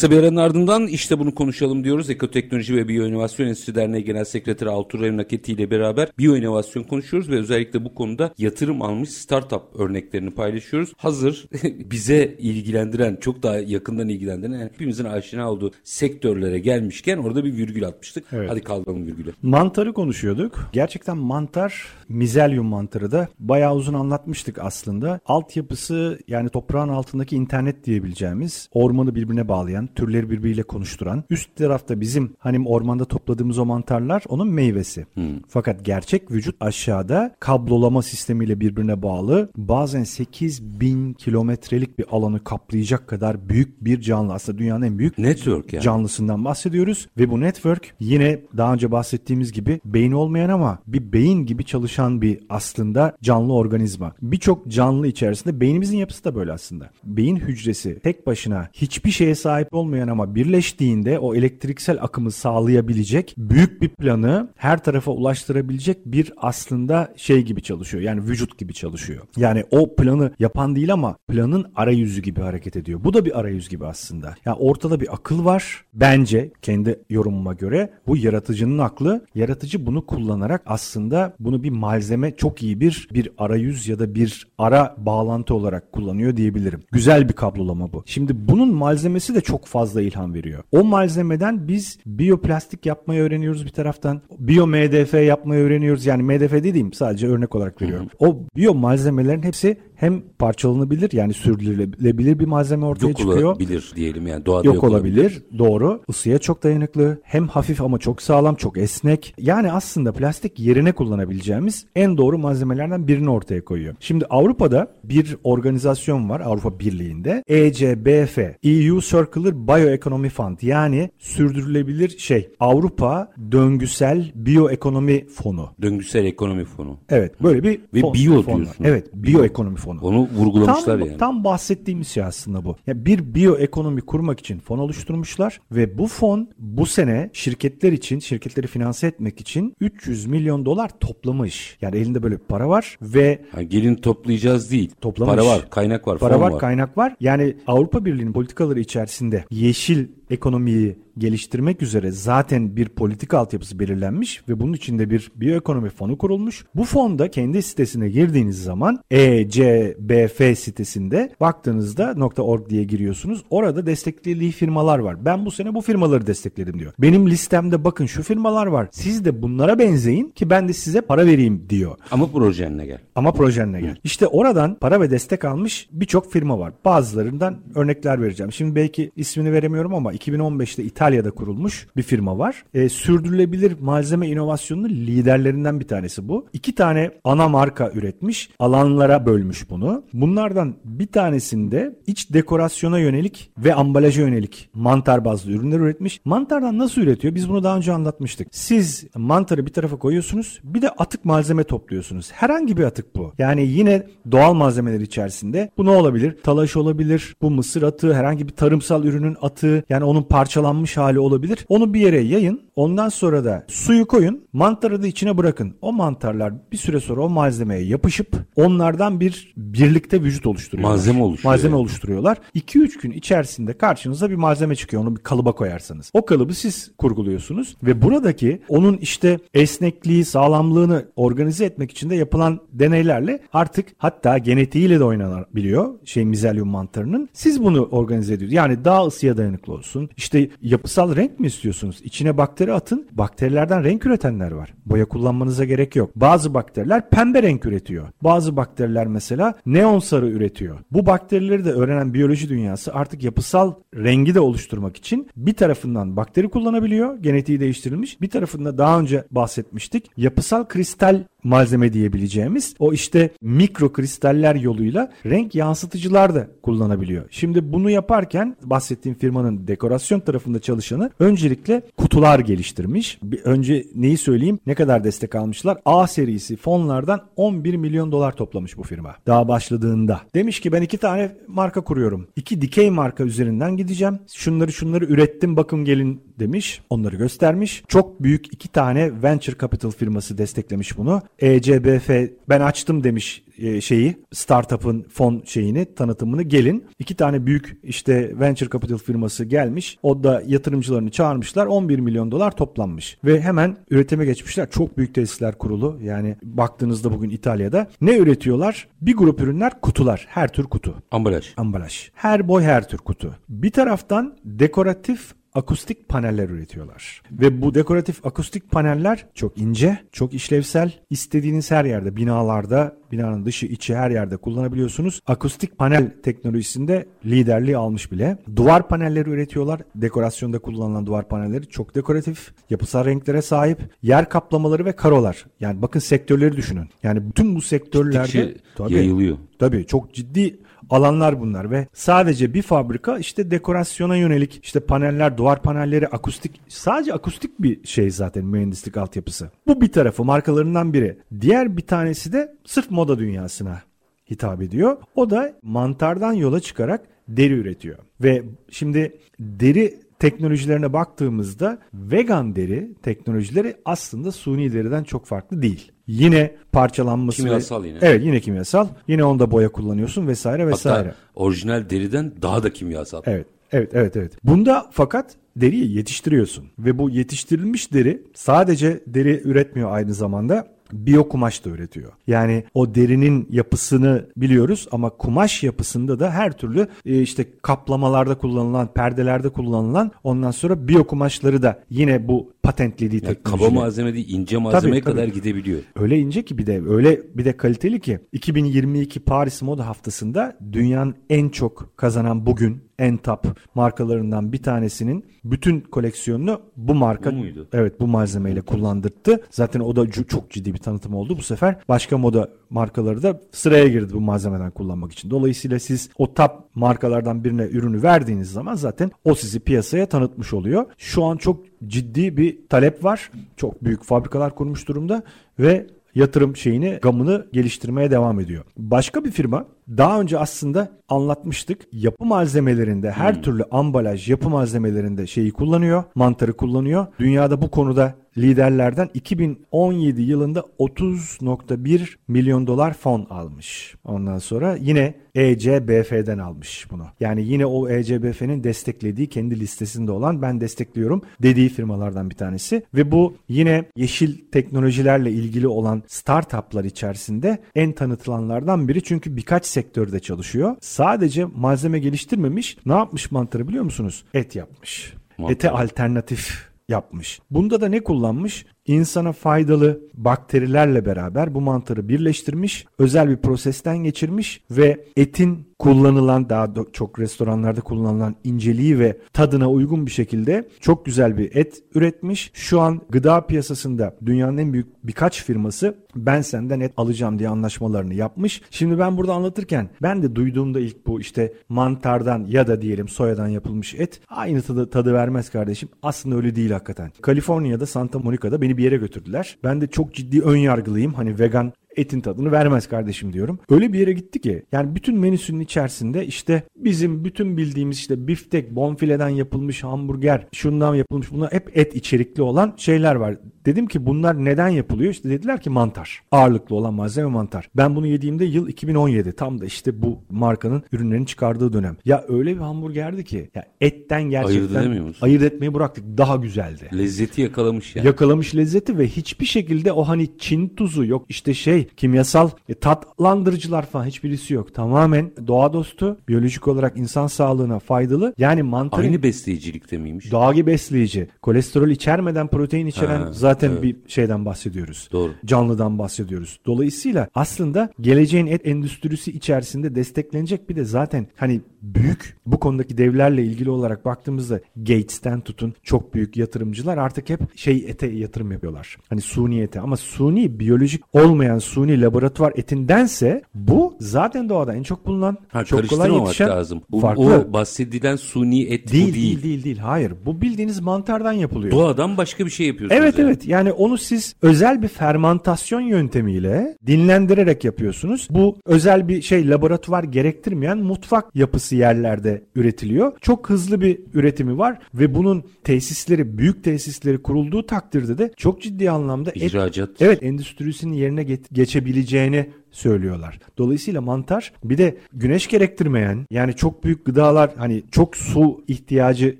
[SPEAKER 1] Kısa bir aranın ardından işte bunu konuşalım diyoruz. Ekoteknoloji ve Biyoinovasyon Enstitüsü Derneği Genel Sekreteri Altur Evnaketi ile beraber biyoinovasyon konuşuyoruz ve özellikle bu konuda yatırım almış startup örneklerini paylaşıyoruz. Hazır *laughs* bize ilgilendiren, çok daha yakından ilgilendiren, yani hepimizin aşina olduğu sektörlere gelmişken orada bir virgül atmıştık. Evet. Hadi kaldıralım virgülü.
[SPEAKER 2] Mantarı konuşuyorduk. Gerçekten mantar, mizelyum mantarı da bayağı uzun anlatmıştık aslında. Altyapısı yani toprağın altındaki internet diyebileceğimiz ormanı birbirine bağlayan türleri birbiriyle konuşturan. Üst tarafta bizim hani ormanda topladığımız o mantarlar onun meyvesi. Fakat gerçek vücut aşağıda kablolama sistemiyle birbirine bağlı. Bazen 8 bin kilometrelik bir alanı kaplayacak kadar büyük bir canlı. Aslında dünyanın en büyük
[SPEAKER 1] Network yani.
[SPEAKER 2] canlısından bahsediyoruz. Ve bu network yine daha önce bahsettiğimiz gibi beyin olmayan ama bir beyin gibi çalışan bir aslında canlı organizma. Birçok canlı içerisinde beynimizin yapısı da böyle aslında. Beyin hücresi tek başına hiçbir şeye sahip olmayan ama birleştiğinde o elektriksel akımı sağlayabilecek büyük bir planı her tarafa ulaştırabilecek bir aslında şey gibi çalışıyor. Yani vücut gibi çalışıyor. Yani o planı yapan değil ama planın arayüzü gibi hareket ediyor. Bu da bir arayüz gibi aslında. Yani ortada bir akıl var. Bence kendi yorumuma göre bu yaratıcının aklı. Yaratıcı bunu kullanarak aslında bunu bir malzeme çok iyi bir bir arayüz ya da bir ara bağlantı olarak kullanıyor diyebilirim. Güzel bir kablolama bu. Şimdi bunun malzemesi de çok fazla ilham veriyor. O malzemeden biz biyoplastik yapmayı öğreniyoruz bir taraftan. Biyo MDF yapmayı öğreniyoruz. Yani MDF dediğim sadece örnek olarak veriyorum. O biyo malzemelerin hepsi hem parçalanabilir yani sürdürülebilir bir malzeme ortaya
[SPEAKER 1] Yok
[SPEAKER 2] çıkıyor.
[SPEAKER 1] olabilir diyelim yani doğada
[SPEAKER 2] Yok,
[SPEAKER 1] yok,
[SPEAKER 2] olabilir. Doğru. Isıya çok dayanıklı. Hem hafif ama çok sağlam, çok esnek. Yani aslında plastik yerine kullanabileceğimiz en doğru malzemelerden birini ortaya koyuyor. Şimdi Avrupa'da bir organizasyon var Avrupa Birliği'nde. ECBF, EU Circular Bioeconomy Fund yani sürdürülebilir şey Avrupa Döngüsel Biyoekonomi Fonu.
[SPEAKER 1] Döngüsel ekonomi fonu.
[SPEAKER 2] Evet böyle bir
[SPEAKER 1] Ve
[SPEAKER 2] fon-
[SPEAKER 1] biyo
[SPEAKER 2] fon
[SPEAKER 1] diyorsun.
[SPEAKER 2] Evet biyoekonomi fonu.
[SPEAKER 1] Onu vurgulamışlar
[SPEAKER 2] tam,
[SPEAKER 1] yani.
[SPEAKER 2] Tam bahsettiğimiz şey aslında bu. Ya bir biyoekonomi kurmak için fon oluşturmuşlar ve bu fon bu sene şirketler için, şirketleri finanse etmek için 300 milyon dolar toplamış. Yani elinde böyle bir para var ve
[SPEAKER 1] Ha, gelin toplayacağız değil.
[SPEAKER 2] Toplamış.
[SPEAKER 1] Para var, kaynak var,
[SPEAKER 2] para
[SPEAKER 1] fon
[SPEAKER 2] var,
[SPEAKER 1] var.
[SPEAKER 2] kaynak var. Yani Avrupa Birliği'nin politikaları içerisinde yeşil ekonomiyi geliştirmek üzere zaten bir politika altyapısı belirlenmiş ve bunun içinde bir biyoekonomi fonu kurulmuş. Bu fonda kendi sitesine girdiğiniz zaman ECBF sitesinde baktığınızda .org diye giriyorsunuz. Orada desteklediği firmalar var. Ben bu sene bu firmaları destekledim diyor. Benim listemde bakın şu firmalar var. Siz de bunlara benzeyin ki ben de size para vereyim diyor.
[SPEAKER 1] Ama projenle gel.
[SPEAKER 2] Ama projenle gel. İşte oradan para ve destek almış birçok firma var. Bazılarından örnekler vereceğim. Şimdi belki ismini veremiyorum ama 2015'te İtalya'da kurulmuş bir firma var. E, sürdürülebilir malzeme inovasyonunun liderlerinden bir tanesi bu. İki tane ana marka üretmiş. Alanlara bölmüş bunu. Bunlardan bir tanesinde iç dekorasyona yönelik ve ambalaja yönelik mantar bazlı ürünler üretmiş. Mantardan nasıl üretiyor? Biz bunu daha önce anlatmıştık. Siz mantarı bir tarafa koyuyorsunuz. Bir de atık malzeme topluyorsunuz. Herhangi bir atık bu. Yani yine doğal malzemeler içerisinde. Bu ne olabilir? Talaş olabilir. Bu mısır atığı, herhangi bir tarımsal ürünün atığı. Yani onun parçalanmış hali olabilir. Onu bir yere yayın. Ondan sonra da suyu koyun. Mantarı da içine bırakın. O mantarlar bir süre sonra o malzemeye yapışıp onlardan bir birlikte vücut oluşturuyorlar.
[SPEAKER 1] Malzeme oluşuyor
[SPEAKER 2] Malzeme
[SPEAKER 1] yani.
[SPEAKER 2] oluşturuyorlar. 2-3 gün içerisinde karşınıza bir malzeme çıkıyor. Onu bir kalıba koyarsanız. O kalıbı siz kurguluyorsunuz ve buradaki onun işte esnekliği, sağlamlığını organize etmek için de yapılan deneylerle artık hatta genetiğiyle de oynanabiliyor şey mizelyum mantarının. Siz bunu organize ediyorsunuz. Yani daha ısıya dayanıklı olsun. İşte yapısal renk mi istiyorsunuz? İçine bakteri atın. Bakterilerden renk üretenler var. Boya kullanmanıza gerek yok. Bazı bakteriler pembe renk üretiyor. Bazı bakteriler mesela neon sarı üretiyor. Bu bakterileri de öğrenen biyoloji dünyası artık yapısal rengi de oluşturmak için bir tarafından bakteri kullanabiliyor. Genetiği değiştirilmiş. Bir tarafında daha önce bahsetmiştik. Yapısal kristal malzeme diyebileceğimiz o işte mikro kristaller yoluyla renk yansıtıcılar da kullanabiliyor. Şimdi bunu yaparken bahsettiğim firmanın dekorasyon tarafında çalışanı öncelikle kutular geliştirmiş. Bir önce neyi söyleyeyim? Ne kadar destek almışlar? A serisi fonlardan 11 milyon dolar toplamış bu firma. Daha başladığında. Demiş ki ben iki tane marka kuruyorum. İki dikey marka üzerinden gideceğim. Şunları şunları ürettim bakın gelin demiş. Onları göstermiş. Çok büyük iki tane venture capital firması desteklemiş bunu. ECBF ben açtım demiş e, şeyi startup'ın fon şeyini tanıtımını gelin. İki tane büyük işte venture capital firması gelmiş. O da yatırımcılarını çağırmışlar. 11 milyon dolar toplanmış. Ve hemen üretime geçmişler. Çok büyük tesisler kurulu. Yani baktığınızda bugün İtalya'da ne üretiyorlar? Bir grup ürünler kutular. Her tür kutu
[SPEAKER 1] Ambalaj.
[SPEAKER 2] ambalaj. Her boy her tür kutu. Bir taraftan dekoratif akustik paneller üretiyorlar. Ve bu dekoratif akustik paneller çok ince, çok işlevsel. İstediğiniz her yerde, binalarda, binanın dışı, içi her yerde kullanabiliyorsunuz. Akustik panel teknolojisinde liderliği almış bile. Duvar panelleri üretiyorlar. Dekorasyonda kullanılan duvar panelleri çok dekoratif, yapısal renklere sahip. Yer kaplamaları ve karolar. Yani bakın sektörleri düşünün. Yani bütün bu sektörlerde
[SPEAKER 1] Gittikçe yayılıyor.
[SPEAKER 2] Tabii çok ciddi alanlar bunlar ve sadece bir fabrika işte dekorasyona yönelik işte paneller, duvar panelleri, akustik sadece akustik bir şey zaten mühendislik altyapısı. Bu bir tarafı markalarından biri. Diğer bir tanesi de sırf moda dünyasına hitap ediyor. O da mantardan yola çıkarak deri üretiyor. Ve şimdi deri teknolojilerine baktığımızda vegan deri teknolojileri aslında suni deriden çok farklı değil. Yine parçalanması
[SPEAKER 1] Kimyasal
[SPEAKER 2] ve,
[SPEAKER 1] yine.
[SPEAKER 2] Evet yine kimyasal. Yine onda boya kullanıyorsun vesaire vesaire.
[SPEAKER 1] Hatta orijinal deriden daha da kimyasal.
[SPEAKER 2] Evet. Evet, evet, evet. Bunda fakat deriyi yetiştiriyorsun ve bu yetiştirilmiş deri sadece deri üretmiyor aynı zamanda biyo kumaş da üretiyor. Yani o derinin yapısını biliyoruz ama kumaş yapısında da her türlü e, işte kaplamalarda kullanılan, perdelerde kullanılan ondan sonra biyo kumaşları da yine bu patentlediği
[SPEAKER 1] Yani
[SPEAKER 2] teknoloji.
[SPEAKER 1] kaba malzeme değil ince malzemeye
[SPEAKER 2] tabii.
[SPEAKER 1] kadar gidebiliyor.
[SPEAKER 2] Öyle ince ki bir de öyle bir de kaliteli ki 2022 Paris Moda Haftası'nda dünyanın en çok kazanan bugün en top markalarından bir tanesinin bütün koleksiyonunu bu marka
[SPEAKER 1] Bu muydu?
[SPEAKER 2] evet bu malzemeyle kullandırdı. Zaten o da çok ciddi bir tanıtım oldu. Bu sefer başka moda markaları da sıraya girdi bu malzemeden kullanmak için. Dolayısıyla siz o top markalardan birine ürünü verdiğiniz zaman zaten o sizi piyasaya tanıtmış oluyor. Şu an çok ciddi bir talep var. Çok büyük fabrikalar kurmuş durumda ve yatırım şeyini gamını geliştirmeye devam ediyor. Başka bir firma daha önce aslında anlatmıştık. Yapı malzemelerinde her türlü ambalaj yapı malzemelerinde şeyi kullanıyor. Mantarı kullanıyor. Dünyada bu konuda liderlerden 2017 yılında 30.1 milyon dolar fon almış. Ondan sonra yine ECBF'den almış bunu. Yani yine o ECBF'nin desteklediği kendi listesinde olan ben destekliyorum dediği firmalardan bir tanesi. Ve bu yine yeşil teknolojilerle ilgili olan startuplar içerisinde en tanıtılanlardan biri. Çünkü birkaç sektörde çalışıyor. Sadece malzeme geliştirmemiş. Ne yapmış mantarı biliyor musunuz? Et yapmış.
[SPEAKER 1] Mantar.
[SPEAKER 2] Ete alternatif yapmış. Bunda da ne kullanmış? İnsana faydalı bakterilerle beraber bu mantarı birleştirmiş, özel bir prosesten geçirmiş ve etin kullanılan daha çok restoranlarda kullanılan inceliği ve tadına uygun bir şekilde çok güzel bir et üretmiş. Şu an gıda piyasasında dünyanın en büyük birkaç firması ben senden et alacağım diye anlaşmalarını yapmış. Şimdi ben burada anlatırken ben de duyduğumda ilk bu işte mantardan ya da diyelim soyadan yapılmış et aynı tadı, tadı vermez kardeşim. Aslında öyle değil hakikaten. Kaliforniya'da Santa Monica'da beni bir yere götürdüler. Ben de çok ciddi ön yargılıyım. Hani vegan etin tadını vermez kardeşim diyorum. Öyle bir yere gitti ki yani bütün menüsünün içerisinde işte bizim bütün bildiğimiz işte biftek, bonfileden yapılmış hamburger, şundan yapılmış bunlar hep et içerikli olan şeyler var. Dedim ki bunlar neden yapılıyor? İşte dediler ki mantar. Ağırlıklı olan malzeme mantar. Ben bunu yediğimde yıl 2017. Tam da işte bu markanın ürünlerini çıkardığı dönem. Ya öyle bir hamburgerdi ki ya etten gerçekten
[SPEAKER 1] Ayırt
[SPEAKER 2] ayırt etmeyi bıraktık. Daha güzeldi.
[SPEAKER 1] Lezzeti yakalamış ya.
[SPEAKER 2] Yakalamış lezzeti ve hiçbir şekilde o hani Çin tuzu yok işte şey kimyasal e, tatlandırıcılar falan hiçbirisi yok. Tamamen doğa dostu, biyolojik olarak insan sağlığına faydalı. Yani mantarın
[SPEAKER 1] Aynı besleyicilikte miymiş?
[SPEAKER 2] Doğagi besleyici, kolesterol içermeden protein içeren
[SPEAKER 1] Ha,
[SPEAKER 2] zaten
[SPEAKER 1] evet.
[SPEAKER 2] bir şeyden bahsediyoruz.
[SPEAKER 1] Doğru.
[SPEAKER 2] Canlıdan bahsediyoruz. Dolayısıyla aslında geleceğin et endüstrisi içerisinde desteklenecek bir de zaten hani büyük bu konudaki devlerle ilgili olarak baktığımızda Gates'ten tutun çok büyük yatırımcılar artık hep şey ete yatırım yapıyorlar. Hani suni ete ama suni biyolojik olmayan suni laboratuvar etindense bu zaten doğada en çok bulunan
[SPEAKER 1] Ha,
[SPEAKER 2] çok kolay yetişen
[SPEAKER 1] lazım. Bu,
[SPEAKER 2] farklı.
[SPEAKER 1] O bahsedilen suni et
[SPEAKER 2] değil,
[SPEAKER 1] bu
[SPEAKER 2] değil
[SPEAKER 1] değil.
[SPEAKER 2] değil değil hayır. Bu bildiğiniz mantardan yapılıyor.
[SPEAKER 1] Doğadan başka bir şey yapıyorsunuz.
[SPEAKER 2] Evet
[SPEAKER 1] yani.
[SPEAKER 2] evet yani onu siz özel bir fermantasyon yöntemiyle dinlendirerek yapıyorsunuz. Bu özel bir şey laboratuvar gerektirmeyen mutfak yapısı yerlerde üretiliyor. Çok hızlı bir üretimi var ve bunun tesisleri büyük tesisleri kurulduğu takdirde de çok ciddi anlamda et
[SPEAKER 1] İhracat.
[SPEAKER 2] Evet endüstrisinin yerine ge- geçebileceğini söylüyorlar. Dolayısıyla mantar bir de güneş gerektirmeyen yani çok büyük gıdalar hani çok su ihtiyacı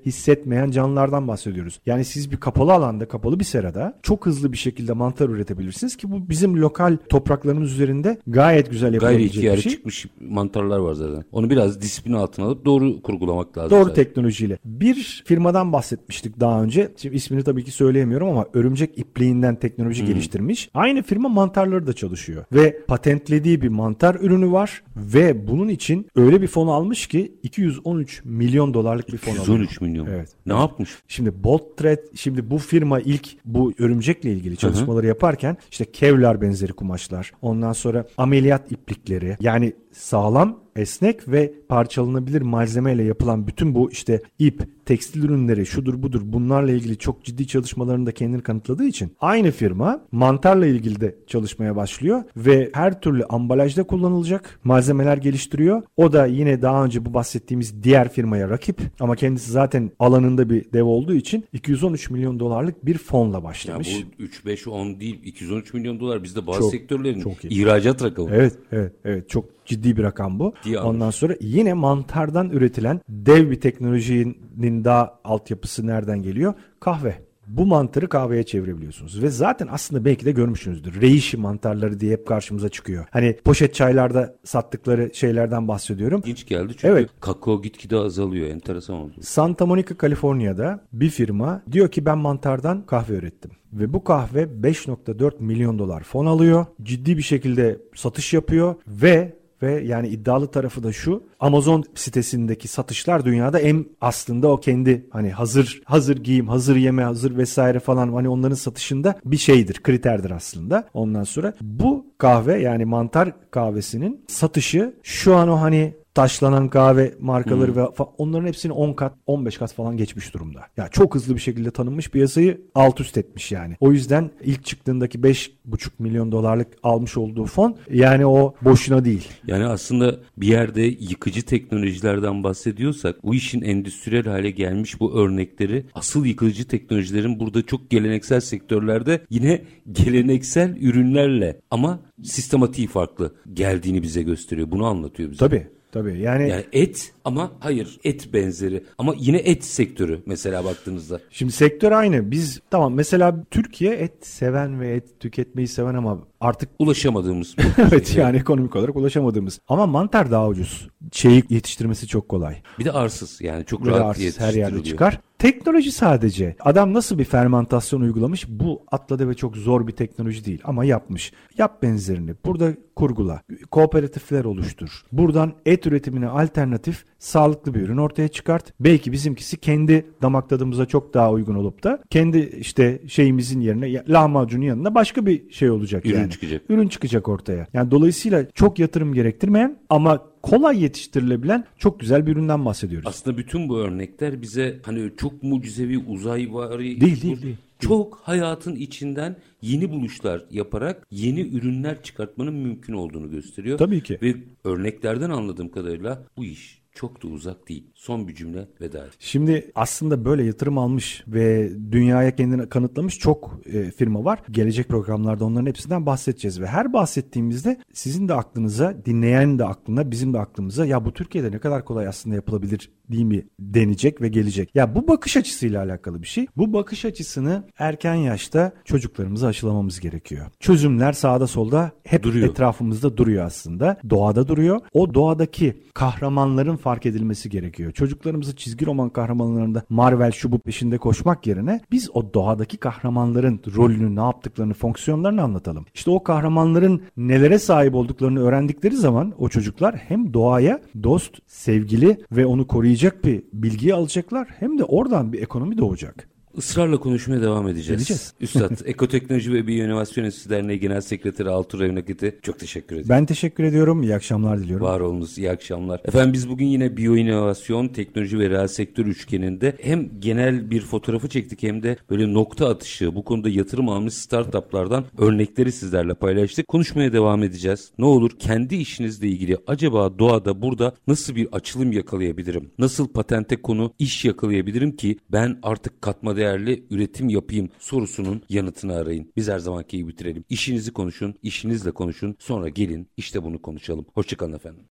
[SPEAKER 2] hissetmeyen canlılardan bahsediyoruz. Yani siz bir kapalı alanda kapalı bir serada çok hızlı bir şekilde mantar üretebilirsiniz ki bu bizim lokal topraklarımız üzerinde gayet güzel
[SPEAKER 1] Gayri
[SPEAKER 2] yapılabilecek bir şey.
[SPEAKER 1] çıkmış mantarlar var zaten. Onu biraz disiplin altına alıp doğru kurgulamak lazım.
[SPEAKER 2] Doğru
[SPEAKER 1] zaten.
[SPEAKER 2] teknolojiyle. Bir firmadan bahsetmiştik daha önce. Şimdi ismini tabii ki söyleyemiyorum ama örümcek ipliğinden teknoloji geliştirmiş. Aynı firma mantarları da çalışıyor. Ve patentlediği bir mantar ürünü var. Ve bunun için öyle bir fon almış ki 213 milyon dolarlık bir fon alıyor.
[SPEAKER 1] 113 milyon.
[SPEAKER 2] Evet.
[SPEAKER 1] Ne yapmış?
[SPEAKER 2] Şimdi Bolt Thread, şimdi bu firma ilk bu örümcekle ilgili çalışmaları yaparken işte Kevlar benzeri kumaşlar, ondan sonra ameliyat iplikleri yani sağlam, esnek ve parçalanabilir malzemeyle yapılan bütün bu işte ip, tekstil ürünleri, şudur budur bunlarla ilgili çok ciddi çalışmalarını da kendini kanıtladığı için aynı firma mantarla ilgili de çalışmaya başlıyor ve her türlü ambalajda kullanılacak malzemeler geliştiriyor. O da yine daha önce bu bahsettiğimiz diğer firmaya rakip ama kendisi zaten alanında bir dev olduğu için 213 milyon dolarlık bir fonla
[SPEAKER 1] Ya
[SPEAKER 2] başlamış.
[SPEAKER 1] bu 3 5 10 değil 213 milyon dolar bizde bazı
[SPEAKER 2] Çok,
[SPEAKER 1] sektörlerin
[SPEAKER 2] çok iyi.
[SPEAKER 1] ihracat rakamı.
[SPEAKER 2] Evet, evet, evet. Çok ciddi bir rakam bu.
[SPEAKER 1] Ciddi
[SPEAKER 2] Ondan sonra yine mantardan üretilen dev bir teknolojinin daha altyapısı nereden geliyor? Kahve. Bu mantarı kahveye çevirebiliyorsunuz. Ve zaten aslında belki de görmüşsünüzdür. Reishi mantarları diye hep karşımıza çıkıyor. Hani poşet çaylarda sattıkları şeylerden bahsediyorum.
[SPEAKER 1] İlginç geldi çünkü
[SPEAKER 2] Evet.
[SPEAKER 1] kakao gitgide azalıyor. Enteresan oldu.
[SPEAKER 2] Santa Monica, Kaliforniya'da bir firma diyor ki ben mantardan kahve ürettim. Ve bu kahve 5.4 milyon dolar fon alıyor. Ciddi bir şekilde satış yapıyor ve ve yani iddialı tarafı da şu. Amazon sitesindeki satışlar dünyada en aslında o kendi hani hazır hazır giyim, hazır yeme, hazır vesaire falan hani onların satışında bir şeydir, kriterdir aslında. Ondan sonra bu kahve yani mantar kahvesinin satışı şu an o hani taşlanan kahve markaları ve fa- onların hepsini 10 kat 15 kat falan geçmiş durumda. Ya çok hızlı bir şekilde tanınmış piyasayı alt üst etmiş yani. O yüzden ilk çıktığındaki 5,5 milyon dolarlık almış olduğu fon yani o boşuna değil.
[SPEAKER 1] Yani aslında bir yerde yıkıcı teknolojilerden bahsediyorsak bu işin endüstriyel hale gelmiş bu örnekleri asıl yıkıcı teknolojilerin burada çok geleneksel sektörlerde yine geleneksel ürünlerle ama sistematiği farklı geldiğini bize gösteriyor. Bunu anlatıyor bize.
[SPEAKER 2] Tabii tabii yani,
[SPEAKER 1] Yani et ama hayır et benzeri ama yine et sektörü mesela baktığınızda.
[SPEAKER 2] Şimdi sektör aynı. Biz tamam mesela Türkiye et seven ve et tüketmeyi seven ama artık
[SPEAKER 1] Ulaşamadığımız. *laughs*
[SPEAKER 2] evet yani ekonomik olarak ulaşamadığımız. Ama mantar daha ucuz. Şeyi yetiştirmesi çok kolay.
[SPEAKER 1] Bir de arsız yani çok
[SPEAKER 2] Böyle
[SPEAKER 1] rahat
[SPEAKER 2] arsız her yerde çıkar. Teknoloji sadece. Adam nasıl bir fermentasyon uygulamış? Bu atladı ve çok zor bir teknoloji değil ama yapmış. Yap benzerini. Burada kurgula. Kooperatifler oluştur. Buradan et üretimine alternatif sağlıklı bir ürün ortaya çıkart. Belki bizimkisi kendi damak tadımıza çok daha uygun olup da kendi işte şeyimizin yerine lahmacunun yanında başka bir şey olacak
[SPEAKER 1] Ürün
[SPEAKER 2] yani.
[SPEAKER 1] çıkacak.
[SPEAKER 2] Ürün çıkacak ortaya. Yani dolayısıyla çok yatırım gerektirmeyen ama kolay yetiştirilebilen çok güzel bir üründen bahsediyoruz.
[SPEAKER 1] Aslında bütün bu örnekler bize hani çok mucizevi uzayvari
[SPEAKER 2] Değil, değil, değil.
[SPEAKER 1] çok hayatın içinden yeni buluşlar yaparak yeni ürünler çıkartmanın mümkün olduğunu gösteriyor.
[SPEAKER 2] Tabii ki.
[SPEAKER 1] Ve örneklerden anladığım kadarıyla bu iş çok da uzak değil. Son bir cümle veda et.
[SPEAKER 2] Şimdi aslında böyle yatırım almış ve dünyaya kendini kanıtlamış çok e, firma var. Gelecek programlarda onların hepsinden bahsedeceğiz ve her bahsettiğimizde sizin de aklınıza, dinleyen de aklına, bizim de aklımıza ya bu Türkiye'de ne kadar kolay aslında yapılabilir değil mi denecek ve gelecek. Ya bu bakış açısıyla alakalı bir şey. Bu bakış açısını erken yaşta çocuklarımıza aşılamamız gerekiyor. Çözümler sağda solda hep
[SPEAKER 1] Duruyor.
[SPEAKER 2] etrafımızda duruyor aslında. Doğada duruyor. O doğadaki kahramanların fark edilmesi gerekiyor. Çocuklarımızı çizgi roman kahramanlarında Marvel şu bu peşinde koşmak yerine biz o doğadaki kahramanların rolünü, ne yaptıklarını, fonksiyonlarını anlatalım. İşte o kahramanların nelere sahip olduklarını öğrendikleri zaman o çocuklar hem doğaya dost, sevgili ve onu koruyacak bir bilgiyi alacaklar hem de oradan bir ekonomi doğacak.
[SPEAKER 1] Israrla konuşmaya devam edeceğiz.
[SPEAKER 2] Edeceğiz. *laughs*
[SPEAKER 1] Üstad, Ekoteknoloji ve Biyoinovasyon Enstitüsü Derneği Genel Sekreteri Altur Evnakit'e çok teşekkür ederim.
[SPEAKER 2] Ben teşekkür ediyorum. İyi akşamlar diliyorum.
[SPEAKER 1] Var olunuz, iyi akşamlar. Efendim biz bugün yine biyoinovasyon, teknoloji ve reel sektör üçgeninde hem genel bir fotoğrafı çektik hem de böyle nokta atışı, bu konuda yatırım almış startuplardan örnekleri sizlerle paylaştık. Konuşmaya devam edeceğiz. Ne olur kendi işinizle ilgili acaba doğada burada nasıl bir açılım yakalayabilirim? Nasıl patente konu iş yakalayabilirim ki ben artık katma değerli üretim yapayım sorusunun yanıtını arayın. Biz her zamanki gibi bitirelim. İşinizi konuşun, işinizle konuşun. Sonra gelin işte bunu konuşalım. Hoşçakalın efendim.